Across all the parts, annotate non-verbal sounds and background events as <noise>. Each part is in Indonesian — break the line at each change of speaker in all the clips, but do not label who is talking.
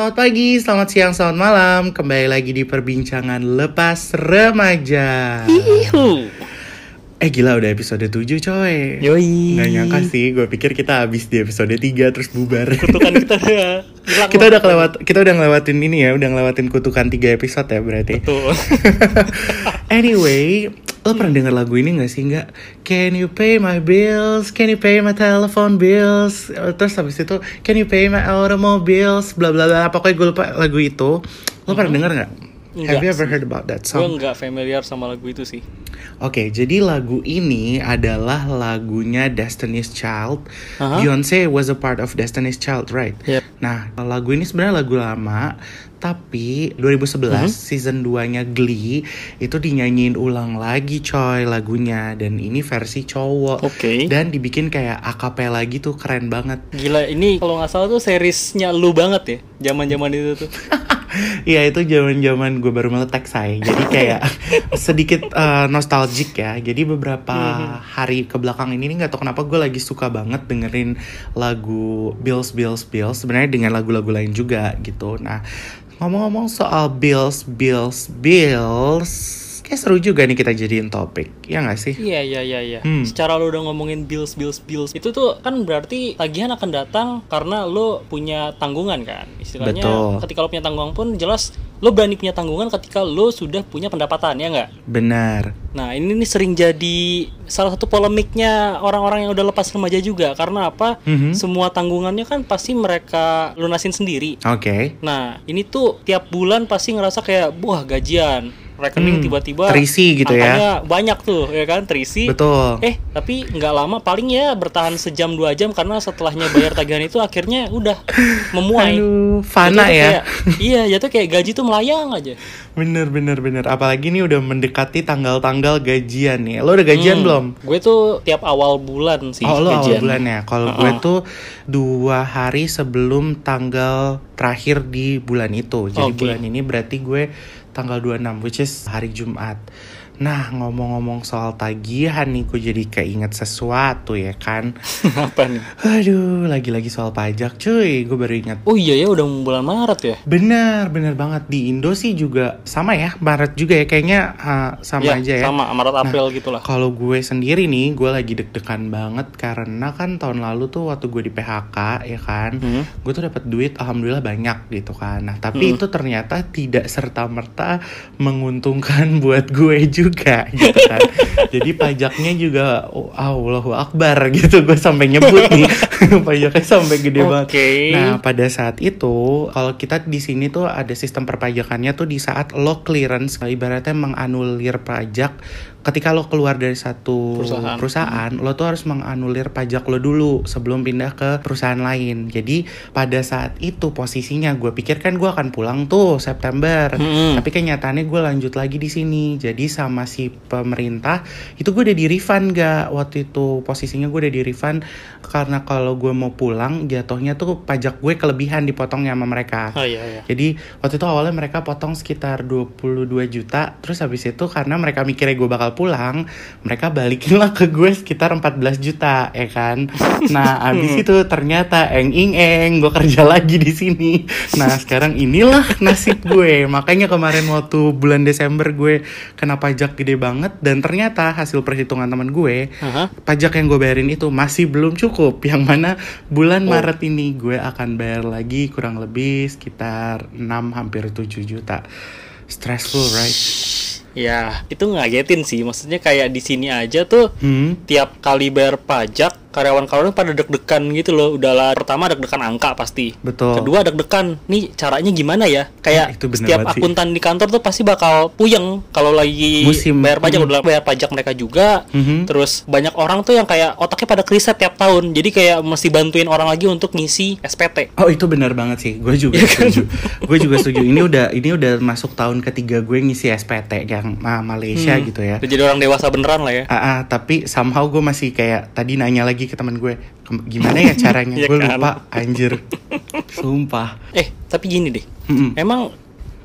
Selamat pagi, selamat siang, selamat malam. Kembali lagi di perbincangan lepas remaja.
Ihu.
Eh gila udah episode 7 coy.
Yoi.
Nggak nyangka sih, gue pikir kita habis di episode 3 terus bubar. <laughs>
Kutukan kita hilang.
kita udah kelewat, kita udah ngelewatin ini ya, udah ngelewatin kutukan 3 episode ya berarti.
Tuh. <laughs>
anyway, lo pernah denger lagu ini gak sih? Nggak? Can you pay my bills? Can you pay my telephone bills? Terus habis itu, can you pay my automobiles? Bla bla bla. Pokoknya gue lupa lagu itu. Lo pernah denger gak? Have you ever heard about that
Gue
song?
nggak familiar sama lagu itu sih.
Oke, jadi lagu ini adalah lagunya Destiny's Child.
Aha.
Beyonce was a part of Destiny's Child, right?
Yep.
Nah, lagu ini sebenarnya lagu lama, tapi 2011 season 2-nya Glee itu dinyanyiin ulang lagi coy lagunya dan ini versi cowok.
Oke.
Dan dibikin kayak akapela gitu keren banget.
Gila ini kalau nggak salah tuh seriesnya lu banget ya. Zaman-zaman itu tuh. <laughs>
Iya itu zaman-zaman gue baru meletek say. Jadi kayak <laughs> sedikit eh, nostalgic ya. Jadi beberapa hari ke belakang ini nih nggak tahu kenapa gue lagi suka banget dengerin lagu Bills Bills Bills. Sebenarnya dengan lagu-lagu lain juga gitu. Nah ngomong-ngomong soal Bills Bills Bills, kayak seru juga nih kita jadiin topik. Ya nggak sih?
Iya iya iya iya.
Hmm.
Secara lu udah ngomongin bills bills bills itu tuh kan berarti tagihan akan datang karena lu punya tanggungan kan. Istilahnya
Betul.
ketika lu punya tanggungan pun jelas lu berani punya tanggungan ketika lu sudah punya pendapatan ya nggak?
Benar.
Nah ini nih sering jadi salah satu polemiknya orang-orang yang udah lepas remaja juga karena apa?
Mhm.
Semua tanggungannya kan pasti mereka lunasin sendiri.
Oke.
Nah ini tuh tiap bulan pasti ngerasa kayak wah gajian rekening
Hmm,
tiba-tiba
terisi gitu ya.
banyak tuh ya kan terisi.
Betul.
Eh tapi nggak lama paling ya bertahan sejam dua jam karena setelahnya bayar tagihan itu akhirnya udah <laughs> memuai.
Aduh, fana
Jatuh
ya.
kayak- iya jatuh kayak gaji tuh melayang aja.
Bener bener bener. Apalagi ini udah mendekati tanggal-tanggal gajian nih. Lo udah gajian
Hmm,
belum?
Gue tuh tiap awal bulan sih
Oh lo awal
gajian.
bulan ya. Kalau gue tuh dua hari sebelum tanggal terakhir di bulan itu. Jadi
Oke.
bulan ini berarti gue tanggal 26 which is hari Jumat. Nah ngomong-ngomong soal tagihan nih gue jadi keinget sesuatu ya kan. <laughs>
Apa nih?
Aduh lagi-lagi soal pajak cuy. Gue baru ingat.
Oh iya ya udah bulan Maret ya.
Bener bener banget di Indo sih juga sama ya Maret juga ya kayaknya uh, sama
Iya,
aja ya.
Sama Maret April gitulah.
Kalau gue sendiri nih, gue lagi deg-degan banget karena kan tahun lalu tuh waktu gue di PHK ya kan,
Hmm.
gue tuh dapat duit alhamdulillah banyak gitu kan. Nah tapi
Hmm.
itu ternyata tidak serta merta menguntungkan <laughs> buat gue juga gitu kan. <laughs> Jadi pajaknya juga oh, Allahu Akbar gitu gue sampai nyebut nih <laughs> pajaknya sampai gede banget.
Oke.
Nah pada saat itu kalau kita di sini tuh ada sistem perpajakannya tuh di saat lo clearance ibaratnya menganulir pajak ketika lo keluar dari satu
Perusahaan.
perusahaan, lo tuh harus menganulir pajak lo dulu sebelum pindah ke perusahaan lain. Jadi pada saat itu posisinya gue pikir kan gue akan pulang tuh September,
Mm-mm.
tapi kenyataannya gue lanjut lagi di sini. Jadi sama si pemerintah itu gue udah di refund gak waktu itu posisinya gue udah di refund karena kalau gue mau pulang jatuhnya tuh pajak gue kelebihan dipotongnya sama mereka.
Oh iya iya.
Jadi waktu itu awalnya mereka potong sekitar 22 juta Terus habis itu karena mereka mikirnya gue bakal pulang Mereka balikin lah ke gue sekitar 14 juta ya kan? Nah <laughs> habis itu ternyata eng ing eng gue kerja lagi di sini. Nah sekarang inilah nasib gue. Makanya kemarin waktu bulan Desember gue kena pajak gede banget Dan ternyata hasil perhitungan teman gue
Aha.
pajak yang gue bayarin itu masih belum cukup. Yang mana bulan
Oh.
Maret ini gue akan bayar lagi kurang lebih sekitar 6 hampir 7 juta. Stressful right
Ya, itu ngagetin sih. Maksudnya kayak di sini aja tuh
hmm
tiap kali bayar pajak karyawan-karyawan pada deg-degan gitu loh. Udahlah pertama deg-degan angka pasti.
betul
Kedua deg-degan, nih caranya gimana ya? Kayak
itu bener
setiap
banget sih.
akuntan di kantor tuh pasti bakal puyeng kalau lagi
Musim.
bayar pajak
Hmm.
udah bayar pajak mereka juga.
Mhm.
Terus banyak orang tuh yang kayak otaknya pada kriset tiap tahun. Jadi kayak mesti bantuin orang lagi untuk ngisi SPT.
Oh itu benar banget sih, gue juga
Iya kan?
setuju. gue juga setuju. Ini udah ini udah masuk tahun ketiga gue ngisi SPT yang Malaysia
Hmm.
gitu ya.
Jadi orang dewasa beneran lah ya.
Ah, ah, tapi somehow gue masih kayak tadi nanya lagi ke teman gue, "Kem- gimana ya caranya? <laughs>
Iya
gue
kan?
lupa, anjir, sumpah.
Eh, tapi gini deh.
Mm-mm.
Emang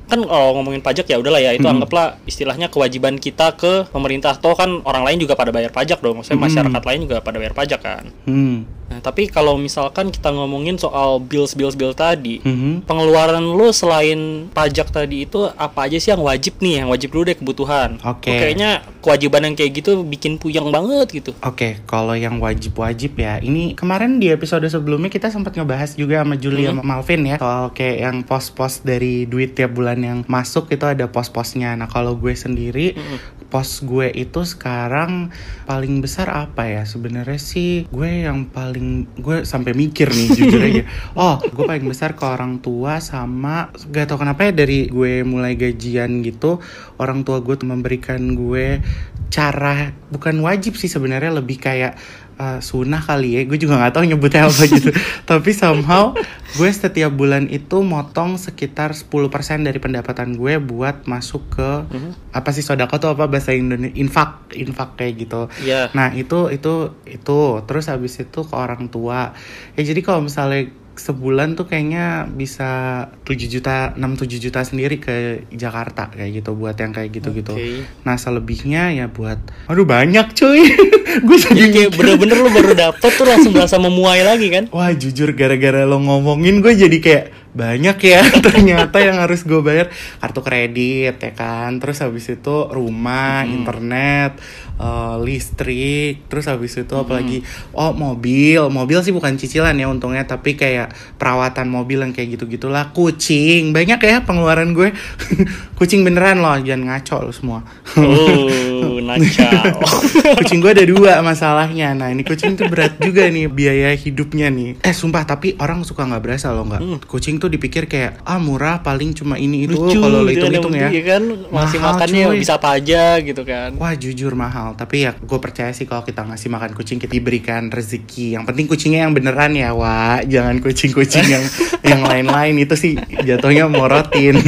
kan kalau ngomongin pajak ya udahlah ya itu
Mm-mm.
anggaplah istilahnya kewajiban kita ke pemerintah toh kan orang lain juga pada bayar pajak dong maksudnya
Mm-mm.
masyarakat lain juga pada bayar pajak kan
Hmm.
Tapi kalau misalkan kita ngomongin soal bills bills bill tadi,
Mhm.
pengeluaran lu selain pajak tadi itu apa aja sih yang wajib nih? Yang wajib dulu deh kebutuhan.
Oke.
Lu Kayaknya kewajiban yang kayak gitu bikin puyeng banget gitu.
Oke, kalau yang wajib-wajib ya, ini kemarin di episode sebelumnya kita sempat ngebahas juga sama Julie sama Malvin ya soal kayak yang pos-pos dari duit tiap bulan yang masuk itu ada pos-posnya. Nah kalau gue sendiri, pos gue itu sekarang paling besar apa ya? Sebenarnya sih gue yang paling gue sampai mikir nih jujur aja. <laughs> Oh, gue paling besar ke orang tua sama gak tau kenapa ya dari gue mulai gajian gitu, orang tua gue tuh memberikan gue cara bukan wajib sih sebenarnya lebih kayak uh, sunnah kali ya. Gue juga nggak tahu nyebutnya apa <laughs> gitu. Tapi somehow gue setiap bulan itu motong sekitar 10% dari pendapatan gue buat masuk ke apa sih sodako tuh apa bahasa Indonesia infak infak kayak gitu.
Iya.
Nah itu itu itu. Terus habis itu ke orang tua. Ya jadi kalau misalnya sebulan tuh kayaknya bisa 7 juta 6 7 juta sendiri ke Jakarta kayak gitu buat yang kayak gitu-gitu.
Oke.
Nah selebihnya ya buat aduh banyak cuy. <laughs> Gue
Jadi kayak bener-bener lu baru dapet tuh langsung <laughs> berasa memuai lagi kan?
Wah jujur gara-gara lo ngomongin gue jadi kayak banyak ya <laughs> ternyata yang harus gue bayar kartu kredit ya kan terus habis itu rumah internet eh, listrik terus habis itu apalagi oh mobil. Mobil sih bukan cicilan ya untungnya tapi kayak perawatan mobil yang kayak gitu gitulah kucing. Banyak ya pengeluaran gue. <laughs> Kucing beneran loh jangan ngaco lo semua.
Oh, <laughs>
kucing gue ada dua masalahnya. Nah ini kucing tuh berat juga nih biaya hidupnya nih. Eh sumpah tapi orang suka nggak berasa loh nggak? Kucing tuh dipikir kayak ah murah paling cuma ini itu kalau lo
gitu
hitung hitung ya.
penting kan? Masih
Mahal,
makannya
cuy.
bisa apa aja gitu kan.
Wah jujur mahal Tapi ya gue percaya sih kalau kita ngasih makan kucing Kita diberikan rezeki. Yang penting kucingnya yang beneran ya Wak Jangan kucing-kucing yang <laughs> yang lain-lain. Itu sih jatuhnya morotin <laughs>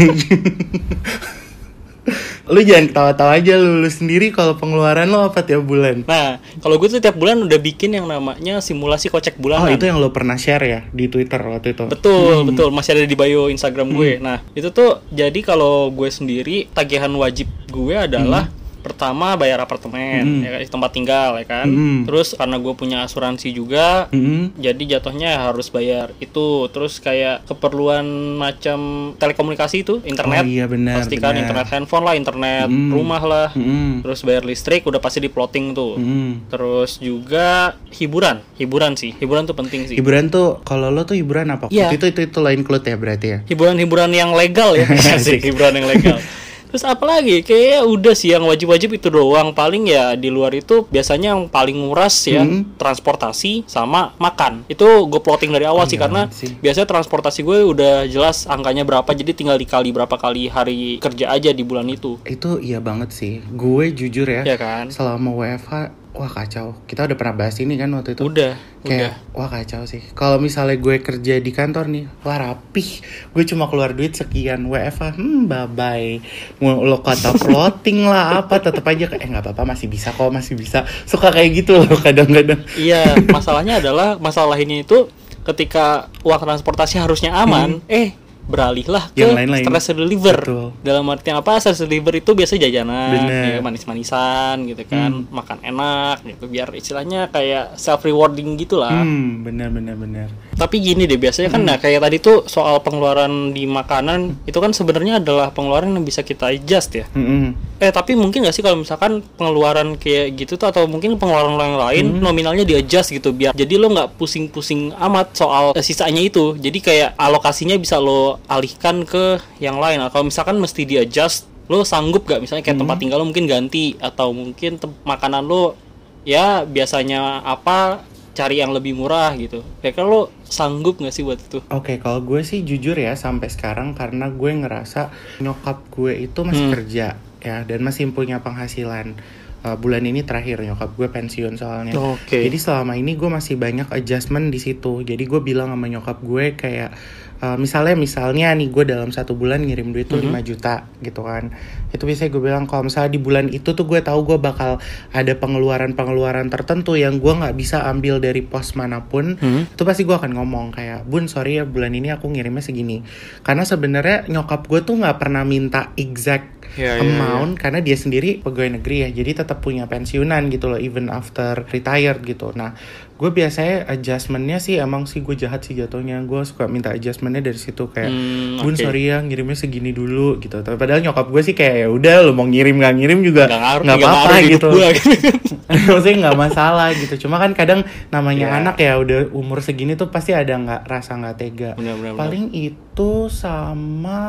Lu jangan ketawa-tawa aja lu, lu sendiri kalau pengeluaran lo apa tiap bulan?
Nah, kalau gue tuh tiap bulan udah bikin yang namanya simulasi kocek
Oh
bulanan.
itu yang lo pernah share ya di Twitter waktu itu?
Betul, betul. Masih ada di bio Instagram gue. Nah, itu tuh jadi kalau gue sendiri tagihan wajib gue adalah pertama bayar apartemen, ya kan, tempat tinggal ya kan.
Hmm.
Terus karena gue punya asuransi juga,
Mm-mm.
jadi jatuhnya harus bayar itu. Terus kayak keperluan macam telekomunikasi itu, internet.
Oh iya benar
Pastikan
benar.
internet handphone lah, internet
Hmm.
rumah lah.
Mm-mm.
Terus bayar listrik udah pasti di plotting tuh.
Mm-mm.
Terus juga hiburan, hiburan sih, hiburan tuh penting sih.
Hiburan tuh kalau lo tuh hiburan apa?
Iya.
Itu itu itu lo include ya berarti ya.
hiburan-hiburan yang legal ya <laughs> Asik, hiburan yang legal <laughs> terus apalagi kayak udah sih yang wajib-wajib itu doang paling ya di luar itu biasanya yang paling nguras ya
Hmm.
transportasi sama makan itu gue plotting dari awal sih
Iya
karena
sih.
biasanya transportasi gue udah jelas angkanya berapa jadi tinggal dikali berapa kali hari kerja aja di bulan itu
Itu iya banget sih. Gue jujur ya.
ya kan
Selama WFH, wah kacau. Kita udah pernah bahas ini kan waktu itu.
udah udah
Kayak, wah kacau sih. Kalau misalnya gue kerja di kantor nih, wah rapih. Gue cuma keluar duit sekian. WFH, hmm bye bye. Mau lo kata floating lah apa, tetap aja kayak, eh nggak apa-apa masih bisa kok, masih bisa. Suka kayak gitu loh kadang-kadang.
Iya, masalahnya adalah masalah ini itu ketika uang transportasi harusnya aman, eh beralihlah ke.
Yang lain-lain.
stress reliever.
Betul.
Dalam artian apa? Stress reliever itu biasa jajanan, ya, manis-manisan gitu kan,
Hmm.
makan enak gitu biar istilahnya kayak self rewarding gitulah.
Hmm, bener bener bener.
Tapi gini deh, biasanya kan
Hmm.
nah, kayak tadi tuh soal pengeluaran di makanan itu kan sebenarnya adalah pengeluaran yang bisa kita adjust ya.
Mm-mm.
Eh tapi mungkin gak sih kalau misalkan pengeluaran kayak gitu tuh atau mungkin pengeluaran yang lain
Hmm.
nominalnya di adjust gitu biar jadi lo nggak pusing-pusing amat soal eh, sisanya itu jadi kayak alokasinya bisa lo alihkan ke yang lain Nah, kalau misalkan mesti di adjust lo sanggup gak misalnya kayak
Hmm.
tempat tinggal lo mungkin ganti atau mungkin makanan lo ya biasanya apa cari yang lebih murah gitu kayak lo sanggup gak sih buat itu
Oke, kalau gue sih jujur ya sampai sekarang karena gue ngerasa nyokap gue itu masih
Hmm.
kerja ya dan masih punya penghasilan. Uh, bulan ini terakhir nyokap gue pensiun soalnya.
Oke.
Jadi selama ini gue masih banyak adjustment di situ. Jadi gue bilang sama nyokap gue kayak uh, misalnya misalnya nih gue dalam satu bulan ngirim duit tuh
Mhm.
5 juta gitu kan. Itu biasanya gue bilang kalau misalnya di bulan itu tuh gue tahu gue bakal ada pengeluaran-pengeluaran tertentu yang gue nggak bisa ambil dari pos mana pun
Hmm.
itu pasti gue akan ngomong kayak bun sorry ya bulan ini aku ngirimnya segini karena sebenarnya nyokap gue tuh nggak pernah minta exact
Ya, ya,
amount karena dia sendiri pegawai negeri ya jadi tetap punya pensiunan gitu loh even after retired gitu nah gue biasanya adjustmentnya sih emang sih gue jahat sih jatuhnya gue suka minta adjustmentnya dari situ kayak
Hmm,
bun
oke.
sorry ya ngirimnya segini dulu gitu tapi padahal nyokap gue sih kayak ya udah lo mau ngirim nggak ngirim juga
Nggak
apa-apa gitu
gitu. <laughs>
maksudnya nggak masalah gitu cuma kan kadang namanya
Iya.
anak ya udah umur segini tuh pasti ada nggak rasa nggak tega
Benar, benar, benar.
paling itu sama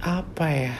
apa ya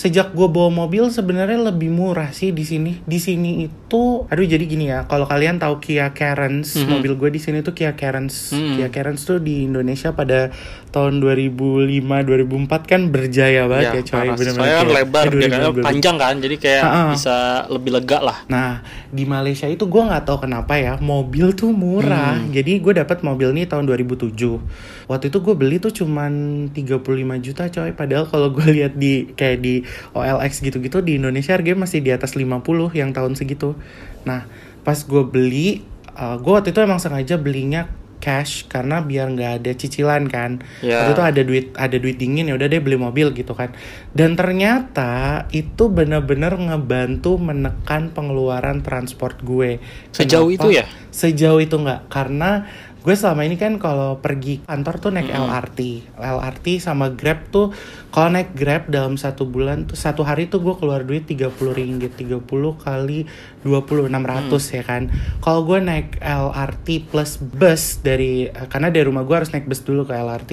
sejak gue bawa mobil sebenarnya lebih murah sih di sini di sini itu aduh jadi gini ya kalau kalian tahu Kia Carens
Mhm.
mobil gue di sini tuh Kia Carens
Mhm.
Kia Carens tuh di Indonesia pada tahun 2005 2004 kan berjaya banget ya, coy
parah.
bener-bener
Soalnya kan lebar,
eh,
dia kan
2000.
panjang kan, jadi kayak
Ha-ha.
bisa lebih lega lah.
Nah di Malaysia itu gue nggak tahu kenapa ya mobil tuh murah.
Hmm.
Jadi gue dapat mobil nih tahun 2007. Waktu itu gue beli tuh cuman 35 juta coy. Padahal kalau gue <laughs> lihat di kayak di OLX gitu-gitu di Indonesia harganya masih di atas 50 yang tahun segitu. Nah pas gue beli, uh, gue waktu itu emang sengaja belinya cash karena biar nggak ada cicilan kan.
Ya.
Waktu itu ada duit ada duit dingin ya udah deh beli mobil gitu kan. Dan ternyata itu bener-bener ngebantu menekan pengeluaran transport gue.
Sejauh itu ya?
Sejauh itu nggak karena gue selama ini kan kalau pergi kantor tuh naik
Mm-mm.
LRT, LRT sama Grab tuh kalau naik Grab dalam satu bulan tuh satu hari tuh gue keluar duit 30 ringgit 30 kali 20 600
Mm.
ya kan. Kalau gue naik LRT plus bus dari karena dari rumah gue harus naik bus dulu ke LRT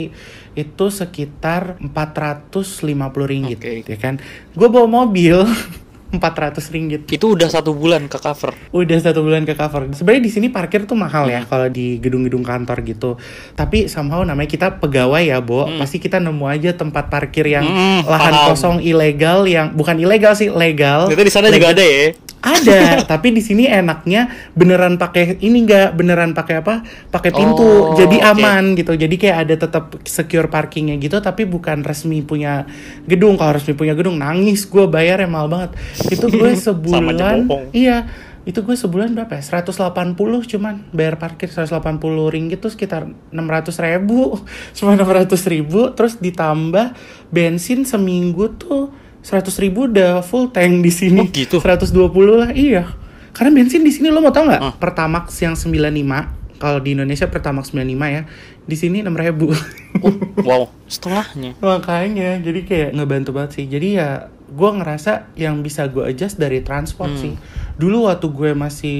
itu sekitar 450 ringgit
Oke.
ya kan. Gue bawa mobil <laughs> 400 ringgit
Itu udah satu bulan ke cover.
udah satu bulan ke cover. Sebenarnya di sini parkir tuh mahal ya kalau di gedung-gedung kantor gitu. Tapi somehow namanya kita pegawai ya, Bo.
Hmm.
Pasti kita nemu aja tempat parkir yang
Hmm,
lahan
paham.
kosong ilegal yang bukan ilegal sih, legal.
Ternyata di sana juga ada ya.
Ada, <laughs> tapi di sini enaknya beneran pakai ini enggak beneran pakai apa? Pakai pintu.
Oh,
jadi aman gitu. Jadi kayak ada tetap secure parkingnya gitu tapi bukan resmi punya gedung. Kalau resmi punya gedung nangis gue bayar ya mahal banget. Itu gue <laughs> sebulan. Iya. Itu gue sebulan berapa ya? 180 cuman bayar parkir 180 ringgit tuh sekitar 600 ribu <laughs> Cuma 600 ribu Terus ditambah bensin seminggu tuh 100 ribu udah full tank di sini
Oh, gitu?
120 lah iya karena bensin di sini lo mau tau nggak
Ah.
Pertamax yang 95 kalau di Indonesia Pertamax 95 ya di sini 6000 ribu
Oh, wow, setengahnya. <laughs>
makanya jadi kayak ngebantu banget sih jadi ya gue ngerasa yang bisa gue adjust dari transport
Hmm.
sih dulu waktu gue masih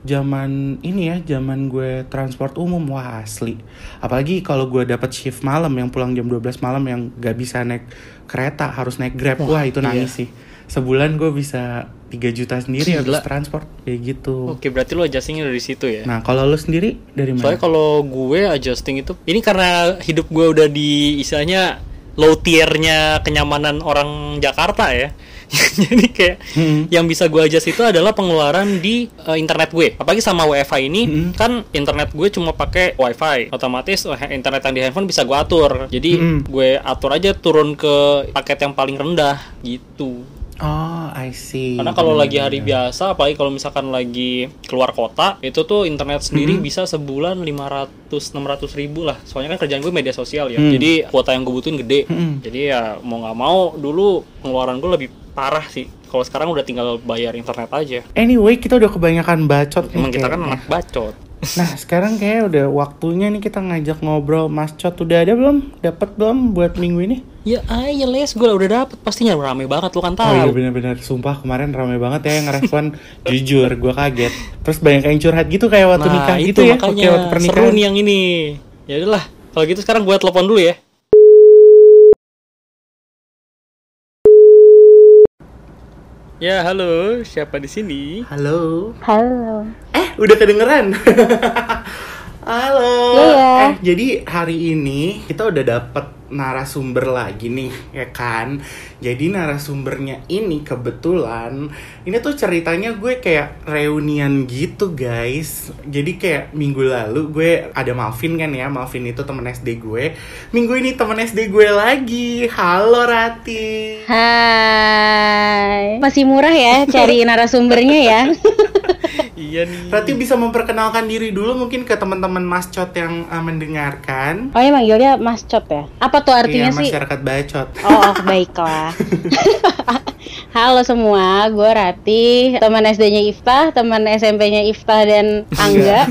zaman ini ya zaman gue transport umum wah asli apalagi kalau gue dapat shift malam yang pulang jam 12 malam yang gak bisa naik kereta harus naik grab wah,
Wah,
itu
iya.
nangis sih sebulan gue bisa 3 juta sendiri
Gila.
habis transport kayak gitu
Oke, berarti lo adjustingnya dari situ ya.
nah kalau lo sendiri dari mana
Soalnya kalau gue adjusting itu, ini karena hidup gue udah di istilahnya low tiernya kenyamanan orang Jakarta ya. <laughs> Jadi kayak
Hmm.
yang bisa gue adjust itu adalah pengeluaran di eh, internet gue. Apalagi sama WiFi ini
Hmm.
kan internet gue cuma pakai WiFi. Otomatis eh, internet yang di handphone bisa gue atur. Jadi
Hmm.
gue atur aja turun ke paket yang paling rendah gitu.
Oh I see
Karena kalau lagi hari biasa, apalagi kalau misalkan lagi keluar kota, itu tuh internet sendiri
Mhm.
bisa sebulan 500-600 ribu lah. Soalnya kan kerjaan gue media sosial ya.
Hmm.
Jadi kuota yang gue butuhin gede.
Hmm.
Jadi ya mau nggak mau dulu pengeluaran gue lebih parah sih. Kalau sekarang udah tinggal bayar internet aja.
Anyway, kita udah kebanyakan bacot nih
Emang kita kan anak bacot.
Nah, sekarang kayak udah waktunya nih kita ngajak ngobrol Mas Cot. Udah ada belum? Dapat belum buat minggu ini?
Ya ayo les, gue udah dapet. Pastinya rame banget lu kan tahu.
Oh iya bener-bener. Sumpah kemarin rame banget ya yang ngerespon. <laughs> Jujur, gue kaget. Terus banyak yang curhat gitu kayak waktu
nah,
nikah
itu
gitu ya.
makanya
Kayak waktu
seru
pernikahan.
nih yang ini. Ya udahlah, kalau gitu sekarang gue telepon dulu ya. Ya, halo. Siapa di sini?
Halo.
Halo.
Udah kedengeran. <laughs> Halo.
Iya.
Eh, jadi hari ini kita udah dapet narasumber lagi nih, ya kan? Jadi narasumbernya ini kebetulan ini tuh ceritanya gue kayak reunian gitu, guys. Jadi kayak minggu lalu gue ada Malvin kan ya, Malvin itu temen SD gue. Minggu ini temen SD gue lagi. Halo Rati.
Hai. Masih murah ya cari <laughs> narasumbernya ya. <laughs>
Iya nih.
Rati bisa memperkenalkan diri dulu mungkin ke teman-teman Mas Cot yang uh, mendengarkan.
Oh ya manggilnya Mas Cot ya? Apa tuh artinya
iya,
sih?
masyarakat bacot.
Oh, oh baiklah. <laughs> Halo semua, gue Rati, teman SD-nya Iftah, teman SMP-nya Iftah dan Angga.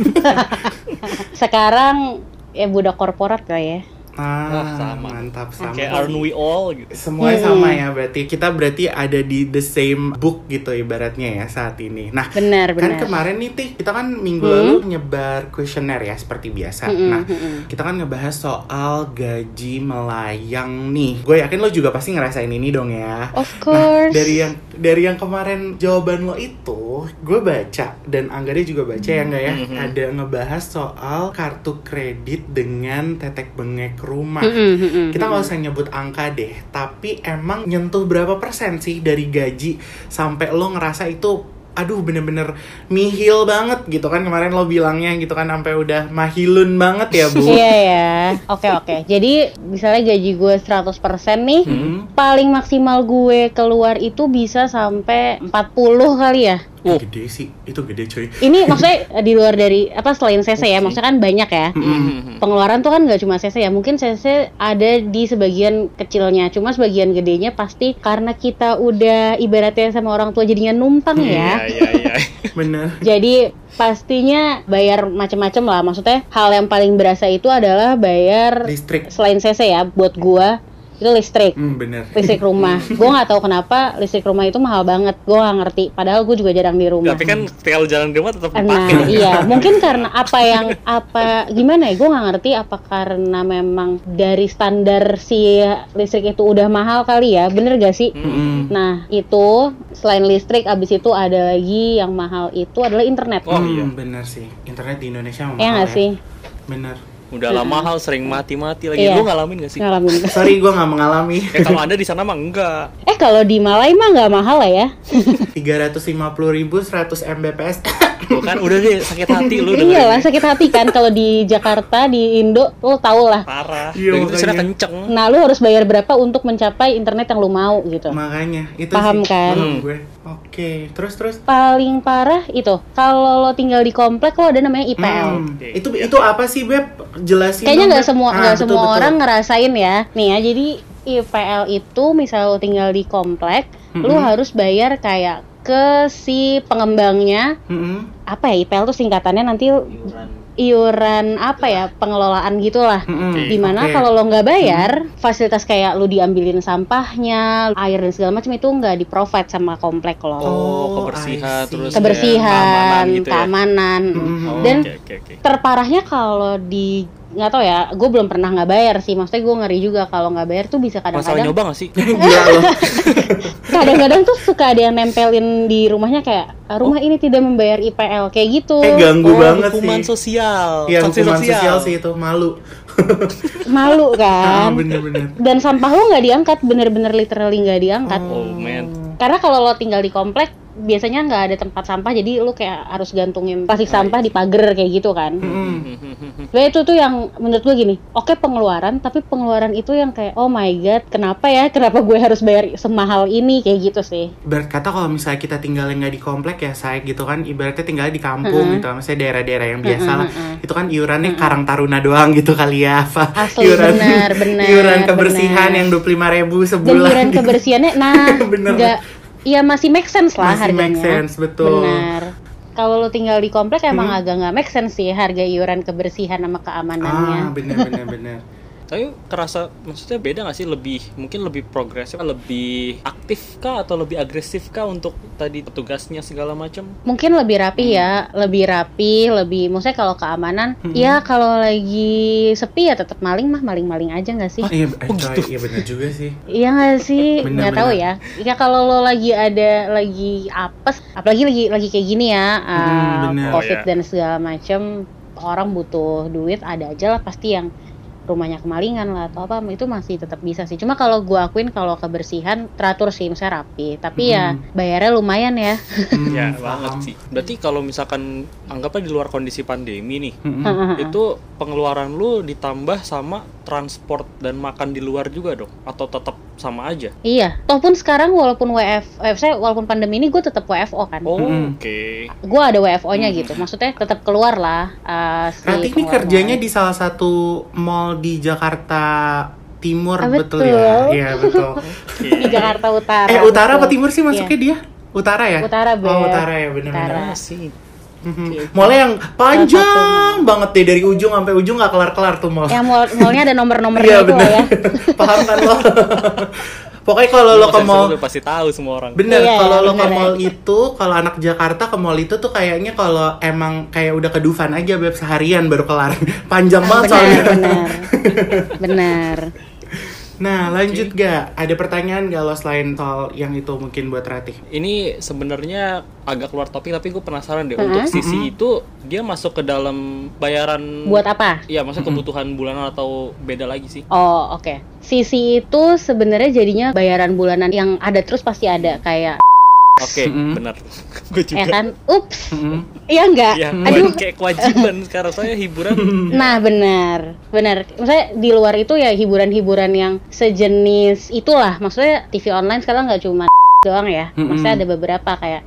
<laughs> Sekarang ya budak korporat lah ya.
Ah,
Wah, sama.
mantap sama.
Kayak aren't we all gitu.
Semuanya
Hmm.
sama ya berarti kita berarti ada di the same book gitu ibaratnya ya saat ini. Nah,
Benar,
kan
benar.
kemarin nih Tih, kita kan minggu
Hmm.
lalu nyebar kuesioner ya seperti biasa.
Mm-mm,
Nah,
mm-mm.
kita kan ngebahas soal gaji melayang nih. Gue yakin lo juga pasti ngerasain ini dong ya.
Of
Nah,
course.
dari yang dari yang kemarin jawaban lo itu, gue baca dan Angga dia juga baca ya nggak ya?
Mhm.
Ada ngebahas soal kartu kredit dengan tetek bengek rumah.
Mm-mm, mm-mm,
Kita nggak usah nyebut angka deh, tapi emang nyentuh berapa persen sih dari gaji sampai lo ngerasa itu aduh bener-bener mihil banget gitu kan kemarin lo bilangnya gitu kan sampai udah mahilun banget ya bu <laughs>
Iya ya. Oke oke. Jadi misalnya gaji gue 100% nih,
Hmm.
paling maksimal gue keluar itu bisa sampai 40 kali ya.
Oh.
gede sih itu gede cuy
Ini <laughs> maksudnya di luar dari apa selain CC ya, maksudnya kan banyak ya. Pengeluaran tuh kan nggak cuma CC ya, mungkin CC ada di sebagian kecilnya, cuma sebagian gedenya pasti karena kita udah ibaratnya sama orang tua jadinya numpang ya.
Iya, iya, iya. <laughs>
bener
Jadi pastinya bayar macam-macam lah. Maksudnya hal yang paling berasa itu adalah bayar
listrik
selain CC ya buat gua itu listrik.
hmm, bener
Listrik rumah. <laughs> gua nggak tahu kenapa listrik rumah itu mahal banget. Gua nggak ngerti. Padahal gua juga jarang di rumah.
Tapi kan kalau jalan di rumah tetap
Nah,
dipakai. <laughs>
iya, <laughs> mungkin karena apa yang apa gimana ya? Gue nggak ngerti apa karena memang dari standar si listrik itu udah mahal kali ya, bener gak sih?
Mm-mm.
Nah itu selain listrik, abis itu ada lagi yang mahal itu adalah internet.
Oh,
Hmm,
iya.
bener sih internet di Indonesia mahal
ya nggak sih?
bener
Udah lama hal sering mati-mati lagi.
Iya.
Lu ngalamin gak sih?
Ngalamin. <laughs>
sorry gue nggak mengalami
Ya <laughs> kalau anda di sana mah enggak.
Eh kalau di Malai mah nggak mahal lah ya? <laughs>
tiga ratus lima puluh ribu seratus mbps
Tuh kan udah deh sakit hati lu
Iya lah
dengerinnya.
sakit hati kan kalau di Jakarta di Indo lo tau lah.
Parah.
Iya,
Udah gitu sana
makanya.
kenceng.
Nah lu harus bayar berapa untuk mencapai internet yang lu mau gitu.
makanya itu
Paham
sih
kan?
paham
Hmm.
gue oke terus terus
Paling parah itu kalau lo tinggal di komplek lo ada namanya IPL.
Hmm. Itu itu apa sih beb? Jelasin.
Kayaknya
dong,
nggak semua
Ah,
nggak
betul,
semua
betul.
orang ngerasain ya. Nih ya, jadi IPL itu misal lo tinggal di komplek, lu
Mm-mm.
harus bayar kayak ke si pengembangnya
Mm-mm.
apa ya IPL tuh singkatannya nanti iuran apa ya pengelolaan gitulah.
Oke.
Di mana
Oke.
kalau lo nggak bayar, fasilitas kayak lu diambilin sampahnya, air dan segala macam itu nggak di provide sama komplek lo.
Oh,
Oh,
kebersihan terus
Kebersihan,
ya, keamanan gitu ya.
keamanan.
Mm-mm.
Oh,
Dan
oke oke oke.
terparahnya kalau di nggak tahu ya, gue belum pernah nggak bayar sih. Maksudnya gue ngeri juga kalau nggak bayar tuh bisa
Masalah
kadang-kadang
nyoba gak sih? <laughs>
Gila lo. <laughs>
kadang-kadang tuh suka ada yang nempelin di rumahnya kayak rumah ini tidak membayar IPL kayak gitu.
Eh ganggu
Oh,
banget
hukuman
sih.
sosial.
Iya, hukuman sosial sih itu malu. <laughs>
Malu
Ah,
kan.
bener-bener.
Dan sampah lo nggak diangkat, bener-bener literally nggak diangkat.
Oh man.
Karena kalau lo tinggal di komplek biasanya nggak ada tempat sampah jadi lu kayak harus gantungin plastik sampah di pagar kayak gitu kan.
Mm-mm.
Nah itu tuh yang menurut gue gini, oke pengeluaran, tapi pengeluaran itu yang kayak oh my god, kenapa ya, kenapa gue harus bayar semahal ini kayak gitu sih.
Ibarat kata kalau misalnya kita tinggalnya nggak di komplek ya saya gitu kan ibaratnya tinggal di kampung gitu misalnya daerah-daerah yang biasa lah itu kan iurannya Karang Taruna doang gitu kali ya apa
Asli, benar, benar,
iuran kebersihan
benar.
yang 25.000 ribu
Dan
sebulan
iuran
gitu.
kebersihannya, nah <laughs>
Bener.
nggak, ya masih make sense lah
Masih
harganya.
make sense, betul.
Benar. Kalau lo tinggal di komplek emang
Hmm.
agak nggak make sense sih harga iuran kebersihan sama keamanannya.
ah bener bener bener <laughs>
Tapi kerasa maksudnya beda gak sih lebih mungkin lebih progresif, lebih aktif kah atau lebih agresif kah untuk tadi petugasnya segala macam?
Mungkin lebih rapi
Hmm.
ya, lebih rapi, lebih maksudnya kalau keamanan, ya kalau lagi sepi ya tetap maling mah maling-maling aja nggak sih?
oh iya eh, coy, iya bener juga sih
Iya nggak sih? Nggak tahu ya. Ya kalau lo lagi ada lagi apes, apalagi lagi lagi kayak gini ya, uh,
Hmm, bener.
covid
Oh, ya.
dan segala macem, orang butuh duit, ada aja lah pasti yang rumahnya kemalingan lah atau apa itu masih tetap bisa sih. Cuma kalau gua akuin kalau kebersihan teratur sih, misalnya rapi. Tapi ya
Hmm.
bayarnya lumayan ya.
Hmm,
ya banget sih. Berarti kalau misalkan anggapnya di luar kondisi pandemi nih, itu pengeluaran lu ditambah sama transport dan makan di luar juga dong atau tetap sama aja?
Iya, toh pun sekarang walaupun WF, eh, saya walaupun pandemi ini gue tetap WFO kan.
Oh, oke.
Gue ada WFO-nya gitu, maksudnya tetap keluar lah. eh, si
Rati ini kerjanya di salah satu mall di Jakarta timur
Ah,
betul,
betul.
ya. Iya, betul. <laughs>
di Jakarta Utara.
eh, utara apa
betul.
timur sih masuknya
Iya.
dia? Utara ya?
Utara, Beb.
Oh, utara ya, benar-benar.
Utara.
Sih.
Mhm. Mallnya yang panjang banget deh dari ujung sampai ujung nggak kelar-kelar tuh mall.
Yang mall mallnya ada nomor-nomornya
Iya
itu lah
benar.
ya. <laughs>
Paham kan lo? <laughs> Pokoknya kalau lo ke mall
pasti tahu semua orang.
Bener,
Iya,
kalau
iya,
lo ke
bener,
mall itu, kalau anak Jakarta ke mall itu tuh kayaknya kalau emang kayak udah ke Dufan aja beb seharian baru kelar. <laughs> Panjang banget soalnya.
Benar, benar.
Nah, lanjut gak? Ada pertanyaan gak lo selain soal yang itu mungkin buat Ratih?
Ini sebenarnya agak keluar topik tapi gue penasaran deh untuk sisi itu dia masuk ke dalam bayaran
Buat apa?
Iya, maksudnya kebutuhan bulanan atau beda lagi sih?
Oh, oke. Sisi itu sebenarnya jadinya bayaran bulanan yang ada terus pasti ada kayak
Oke,
Mm-mm.
benar. <laughs> gue juga.
ya kan? Ups.
Mm-mm.
Iya enggak?
Ya,
Aduh.
kayak kewajiban <laughs> sekarang saya hiburan.
Nah, benar. Benar. Maksudnya di luar itu ya hiburan-hiburan yang sejenis itulah. Maksudnya TV online sekarang nggak cuma <laughs> doang ya. Maksudnya ada beberapa kayak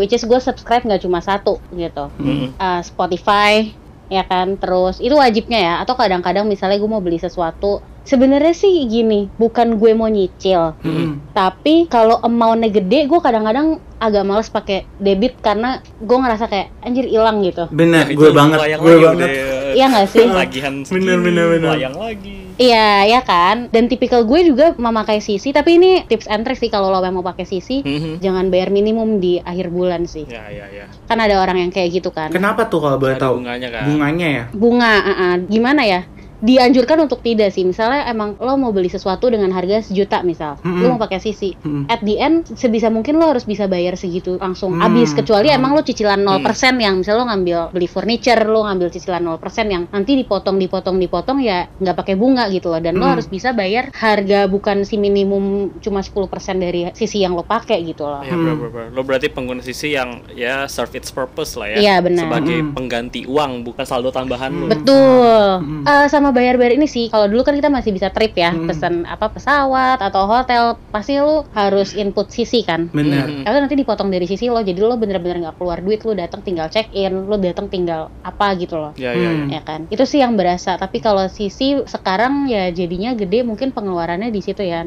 which is gue subscribe nggak cuma satu gitu.
Mm-mm.
Uh, Spotify ya kan terus itu wajibnya ya atau kadang-kadang misalnya gue mau beli sesuatu sebenarnya sih gini bukan gue mau nyicil
Mm-mm.
tapi kalau amountnya gede gue kadang-kadang agak males pakai debit karena gue ngerasa kayak anjir hilang gitu
Bener, gue banget, gue
lagi
banget.
udah
iya nggak sih
Lagihan segini,
Bener, bener, bener.
layang lagi.
iya ya kan dan tipikal gue juga memakai sisi tapi ini tips and trick sih kalau lo mau pakai sisi
Mhm.
jangan bayar minimum di akhir bulan sih
Ya, ya, ya.
kan ada orang yang kayak gitu kan
Kenapa tuh kalau boleh tahu?
bunganya kan.
Bunganya ya?
bunga uh-uh. gimana ya dianjurkan untuk tidak sih misalnya emang lo mau beli sesuatu dengan harga sejuta misal
Mm-mm.
lo mau pakai sisi
Mm-mm.
at the end sebisa mungkin lo harus bisa bayar segitu langsung
Hmm.
habis kecuali
Hmm.
emang lo cicilan 0% yang misal lo ngambil beli furniture lo ngambil cicilan 0% yang nanti dipotong dipotong dipotong ya nggak pakai bunga gitu loh dan lo
Hmm.
harus bisa bayar harga bukan si minimum cuma 10% dari sisi yang lo pakai gitu loh
Ya,
Hmm.
bro, bro, bro. Lo berarti pengguna sisi yang ya serve its purpose lah ya.
Iya, benar.
Sebagai
Hmm.
pengganti uang, bukan saldo tambahan lo.
Betul.
Hmm.
Eh, sama bayar-bayar ini sih. Kalau dulu kan kita masih bisa trip ya,
Hmm.
pesan apa pesawat atau hotel, pasti lu harus input sisi kan.
Bener.
Mhm.
Itu nanti dipotong dari sisi lo, jadi lo bener-bener nggak keluar duit, lo datang tinggal check in, lo datang tinggal apa gitu loh.
Ya, ya, ya.
Hmm.
Ya kan, itu sih yang berasa. Tapi kalau sisi sekarang ya jadinya gede, mungkin pengeluarannya di situ ya.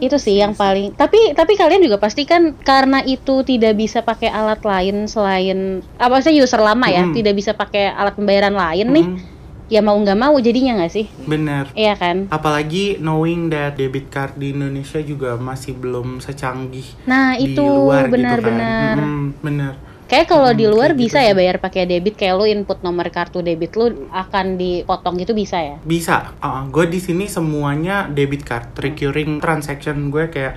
Itu sih yang paling tapi tapi kalian juga pasti kan karena itu tidak bisa pakai alat lain selain apa sih user lama ya
Mm.
tidak bisa pakai alat pembayaran lain nih
Mm,
ya mau nggak mau jadinya nggak sih
Bener.
iya kan
Apalagi knowing that debit card di Indonesia juga masih belum secanggih
nah
di
itu
luar gitu kan.
benar-benar
Mm, bener.
kayak kalau di
Hmm,
luar
kayak
bisa
gitu
ya bayar pakai debit kayak lu input nomor kartu debit lu akan dipotong gitu bisa ya
Bisa. gue di sini semuanya debit card, recurring transaction gue kayak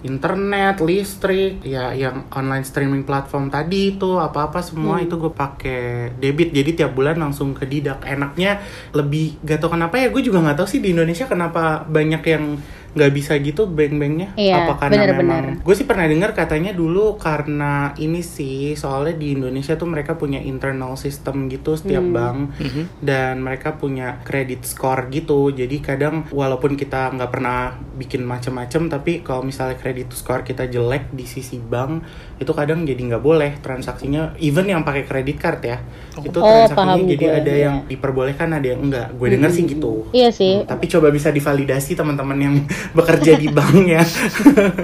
internet, listrik, ya yang online streaming platform tadi itu apa-apa semua
Hmm.
itu gue pakai debit. Jadi tiap bulan langsung ke didak. Enaknya lebih gak tau kenapa ya gue juga nggak tahu sih di Indonesia kenapa banyak yang nggak bisa gitu bank-banknya
Iya,
apa karena
bener-bener.
memang gue sih pernah dengar katanya dulu karena ini sih soalnya di Indonesia tuh mereka punya internal system gitu setiap
Hmm.
bank.
Mhm.
dan mereka punya credit score gitu. Jadi kadang walaupun kita nggak pernah bikin macem-macem tapi kalau misalnya credit score kita jelek di sisi bank itu kadang jadi nggak boleh transaksinya. Even yang pakai credit card ya itu
Oh,
transaksinya
paham
jadi
gue,
ada
iya.
yang diperbolehkan ada yang enggak gue dengar sih gitu.
Iya sih.
Tapi coba bisa divalidasi teman-teman yang bekerja di bank ya <laughs>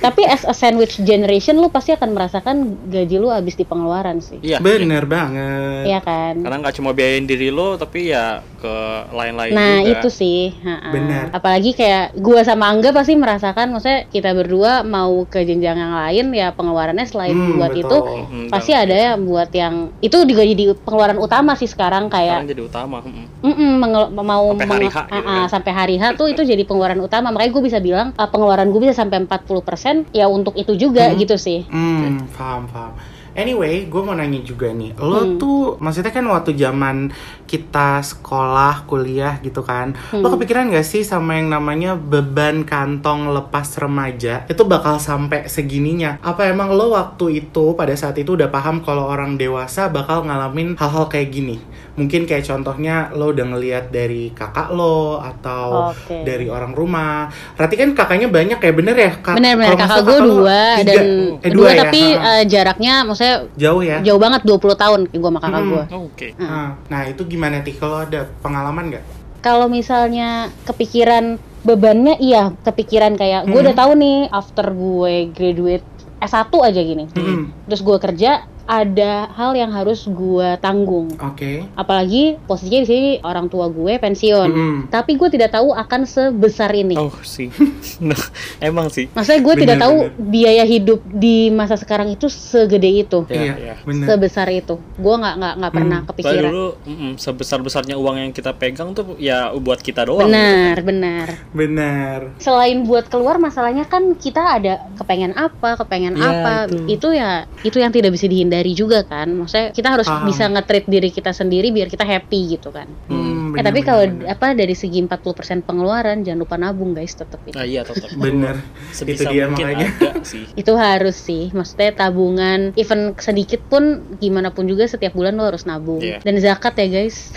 tapi as a sandwich generation lu pasti akan merasakan gaji lu habis di pengeluaran sih
Iya.
bener banget
Iya kan
Karena nggak cuma biayain diri lo, tapi ya ke lain-lain
Nah
juga.
itu sih, ha-ha.
Benar.
Apalagi kayak gua sama Angga pasti merasakan, maksudnya kita berdua mau ke jenjang yang lain ya pengeluarannya selain
Hmm,
buat
betul.
itu
Hmm,
pasti
jangan.
ada yang buat yang itu juga jadi pengeluaran utama sih sekarang
Sekarang
kayak
jadi utama. mm.
mau
Sampai hari H gitu
ah, ah,
ya.
sampai hari H tuh itu jadi pengeluaran utama makanya gue bisa bilang ah, pengeluaran gue bisa sampai 40% ya untuk itu juga
Hmm.
gitu sih.
Hmm, paham, paham. Anyway, gue mau nanya juga nih, lo
Hmm.
tuh maksudnya kan waktu zaman kita sekolah, kuliah gitu kan, lo
Hmm.
kepikiran gak sih sama yang namanya beban kantong lepas remaja? Itu bakal sampai segininya? Apa emang lo waktu itu pada saat itu udah paham kalau orang dewasa bakal ngalamin hal-hal kayak gini? Mungkin kayak contohnya lo udah ngeliat dari kakak lo atau
Oke.
dari orang rumah. Berarti kan kakaknya banyak ya, bener ya? Kak- kalau nggak
kakak gue
lo
dua
tiga.
dan
Eh,
dua,
ya?
tapi eh, jaraknya maksudnya
jauh ya.
jauh banget 20 tahun gue sama kakak
Hmm.
gue.
Oh, Oke.
Ah, Nah itu gimana sih kalau ada pengalaman nggak?
kalau misalnya kepikiran bebannya iya kepikiran kayak gue
Hmm.
udah tahu nih after gue graduate S1 aja gini
Mm-mm.
terus gue kerja ada hal yang harus gue tanggung
Oke.
apalagi posisinya di sini orang tua gue pensiun
Mm-mm.
tapi gue tidak tahu akan sebesar ini
Oh sih. <laughs> nah, emang sih.
maksudnya gue tidak tahu
bener.
biaya hidup di masa sekarang itu segede itu
Ya,
Iya,
ya.
bener.
sebesar itu gue nggak nggak nggak pernah
Hmm.
Soalnya
kepikiran
dulu mm, sebesar-besarnya uang yang kita pegang tuh ya buat kita doang.
benar benar
Bener.
selain buat keluar masalahnya kan kita ada kepengen apa kepengen
Ya,
apa
itu.
itu. ya itu yang tidak bisa dihindari juga kan maksudnya kita harus
Paham.
bisa nge-treat diri kita sendiri biar kita happy gitu kan
Hmm,
eh
bener,
tapi kalau apa dari segi 40% pengeluaran jangan lupa nabung guys tetap itu
Nah, iya tetap. <laughs>
Bener. Itu dia makanya.
sih. <laughs>
itu harus sih maksudnya tabungan even sedikit pun gimana pun juga setiap bulan lo harus nabung
Iya.
dan zakat ya guys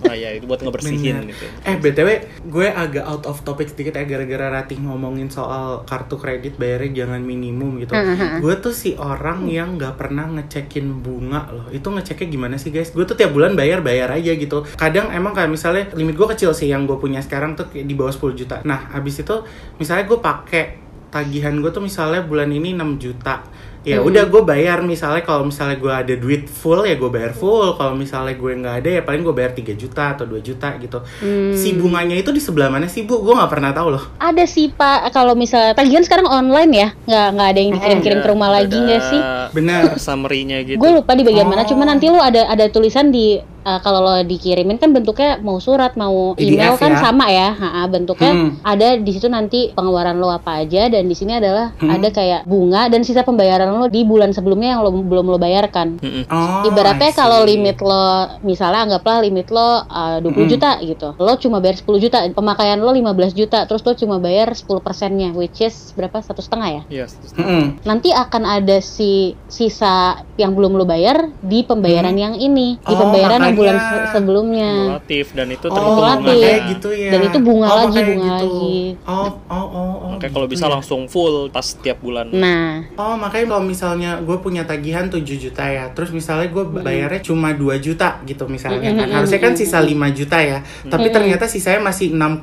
Nah, <laughs> ya itu buat ngebersihin
Bener.
gitu.
Eh btw, gue agak out of topic sedikit ya gara-gara Ratih ngomongin soal kartu kredit bayarnya jangan minimum gitu. Gue tuh si orang yang nggak pernah ngecekin bunga loh. Itu ngeceknya gimana sih guys? Gue tuh tiap bulan bayar bayar aja gitu. Kadang emang kayak misalnya limit gue kecil sih yang gue punya sekarang tuh di bawah 10 juta. Nah habis itu misalnya gue pakai tagihan gue tuh misalnya bulan ini 6 juta ya
Hmm.
udah gue bayar misalnya kalau misalnya gue ada duit full ya gue bayar full kalau misalnya gue nggak ada ya paling gue bayar 3 juta atau 2 juta gitu
Hmm.
si bunganya itu di sebelah mana sih bu gue nggak pernah tahu loh
ada sih pak kalau misalnya tagihan sekarang online ya nggak nggak ada yang dikirim-kirim ke rumah lagi nggak sih
benar
Summary-nya gitu.
gue lupa di bagian mana
Oh.
cuma nanti lo ada ada tulisan di uh, kalau lo dikirimin kan bentuknya mau surat mau email
PDF
kan
ya?
sama ya Ha-ha, bentuknya
Hmm.
ada di situ nanti pengeluaran lo apa aja dan di sini adalah
Hmm.
ada kayak bunga dan sisa pembayaran lo di bulan sebelumnya yang lo belum lo bayarkan
Mm-mm.
oh,
Ibaratnya kalau limit lo misalnya anggaplah limit lo uh, 20
Mm-mm.
juta gitu. Lo cuma bayar 10 juta, pemakaian lo 15 juta, terus lo cuma bayar 10 persennya, which is berapa? Satu setengah ya?
Iya.
Mm-mm.
Nanti akan ada si sisa yang belum lo bayar di pembayaran yang ini, di
Oh,
pembayaran yang bulan se- sebelumnya.
Kumulatif dan itu
Oh,
terhitung
makanya gitu ya.
Dan itu bunga
Oh,
lagi, bunga lagi.
Oh, oh, oh, oh.
Makanya
gitu
kalau bisa
ya.
langsung full pas tiap bulan.
Nah,
Oh, makanya kalau misalnya gue punya tagihan 7 juta ya, terus misalnya gue bayarnya cuma 2 juta gitu misalnya kan.
Mm-mm,
Harusnya kan sisa 5 juta ya. Tapi
Mm-mm.
ternyata sisanya masih 6,3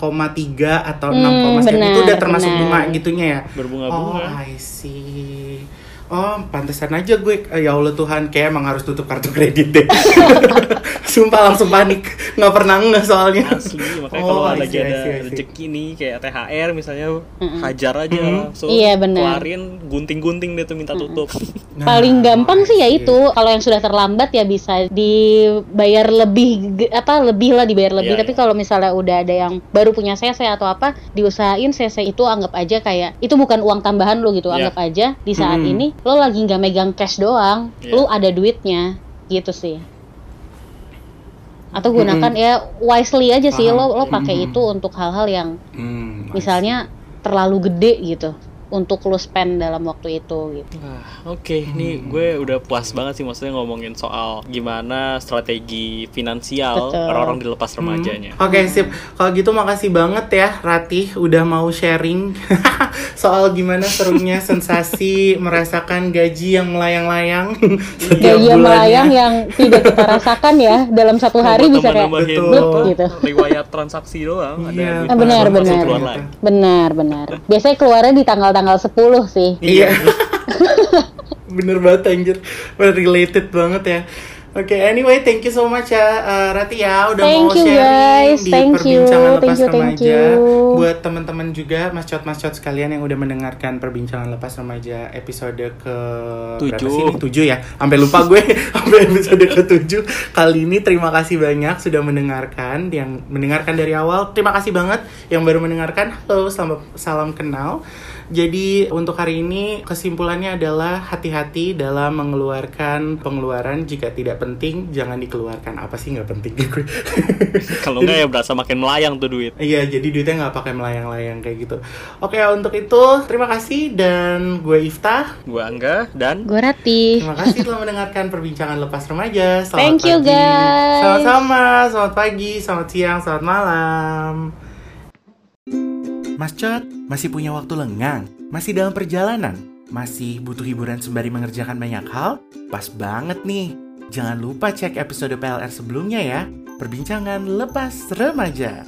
atau
Hmm,
6, sekian. itu udah termasuk
benar.
bunga gitunya ya.
Berbunga-bunga.
Oh, I see. Oh, pantesan aja gue eh, ya Allah Tuhan kayak emang harus tutup kartu kredit deh. <laughs> Sumpah langsung panik, nggak pernah nggak soalnya.
Asli, makanya
Oh,
kalau
I
lagi
see, I
ada
see, I see.
rezeki nih kayak THR misalnya
Mm-mm.
hajar aja
Mm-mm.
langsung.
Iya, benar.
Keluarin gunting-gunting deh tuh minta tutup.
Nah,
paling gampang sih ya itu kalau yang sudah terlambat ya bisa dibayar lebih apa lebih lah dibayar lebih
Iya,
tapi
iya.
kalau misalnya udah ada yang baru punya CC atau apa diusahain CC itu anggap aja kayak itu bukan uang tambahan lo gitu
Iya.
anggap aja di saat
Hmm.
ini lo lagi nggak megang cash doang
Iya.
lo ada duitnya gitu sih atau gunakan ya wisely aja sih
Paham.
lo lo pakai
Mm-mm.
itu untuk hal-hal yang
I
misalnya terlalu gede gitu untuk lo spend dalam waktu itu gitu
Wah, oke, ini
Hmm.
gue udah puas banget sih maksudnya ngomongin soal gimana strategi finansial orang-orang dilepas
Hmm.
remajanya.
Oke sip, kalau gitu makasih banget ya Ratih udah mau sharing <laughs> soal gimana serunya sensasi merasakan gaji yang melayang-layang. <laughs>
gaji yang
bulannya.
melayang yang tidak kita rasakan ya dalam satu hari bisa kayak
Betul.
Gitu.
riwayat transaksi doang. ada
Iya,
duit
Ah, benar, benar.
keluar lagi.
benar benar biasanya keluarnya di tanggal-tanggal 10 sih
Iya. <laughs> Bener banget anjir. Related banget ya. Oke, anyway, thank you so much ya uh, Rati ya udah
Thank
mau
you,
sharing
guys.
di
Thank you.
perbincangan lepas
Thank you, thank
remaja.
you.
Buat teman-teman juga mascot-mascot sekalian yang udah mendengarkan perbincangan lepas remaja episode ke
Tujuh.
sih ini? Tujuh ya. Sampai lupa gue <laughs> sampai episode ke tujuh. Kali ini terima kasih banyak sudah mendengarkan yang mendengarkan dari awal. Terima kasih banget yang baru mendengarkan. Halo, selamat salam kenal. Jadi untuk hari ini kesimpulannya adalah hati-hati dalam mengeluarkan pengeluaran jika tidak penting jangan dikeluarkan apa sih nggak penting gue. <laughs>
Kalau enggak ya berasa makin melayang tuh duit.
Iya jadi duitnya nggak pakai melayang-layang kayak gitu. Oke untuk itu terima kasih dan gue Iftah.
Gua Angga dan
gue Rati
Terima kasih telah mendengarkan perbincangan lepas remaja. Selamat
Thank you,
pagi.
guys.
Sama-sama. Selamat pagi, selamat siang, selamat malam. Mas Cot, masih punya waktu lengang? Masih dalam perjalanan? Masih butuh hiburan sembari mengerjakan banyak hal? Pas banget nih. Jangan lupa cek episode PLR sebelumnya ya. Perbincangan lepas remaja.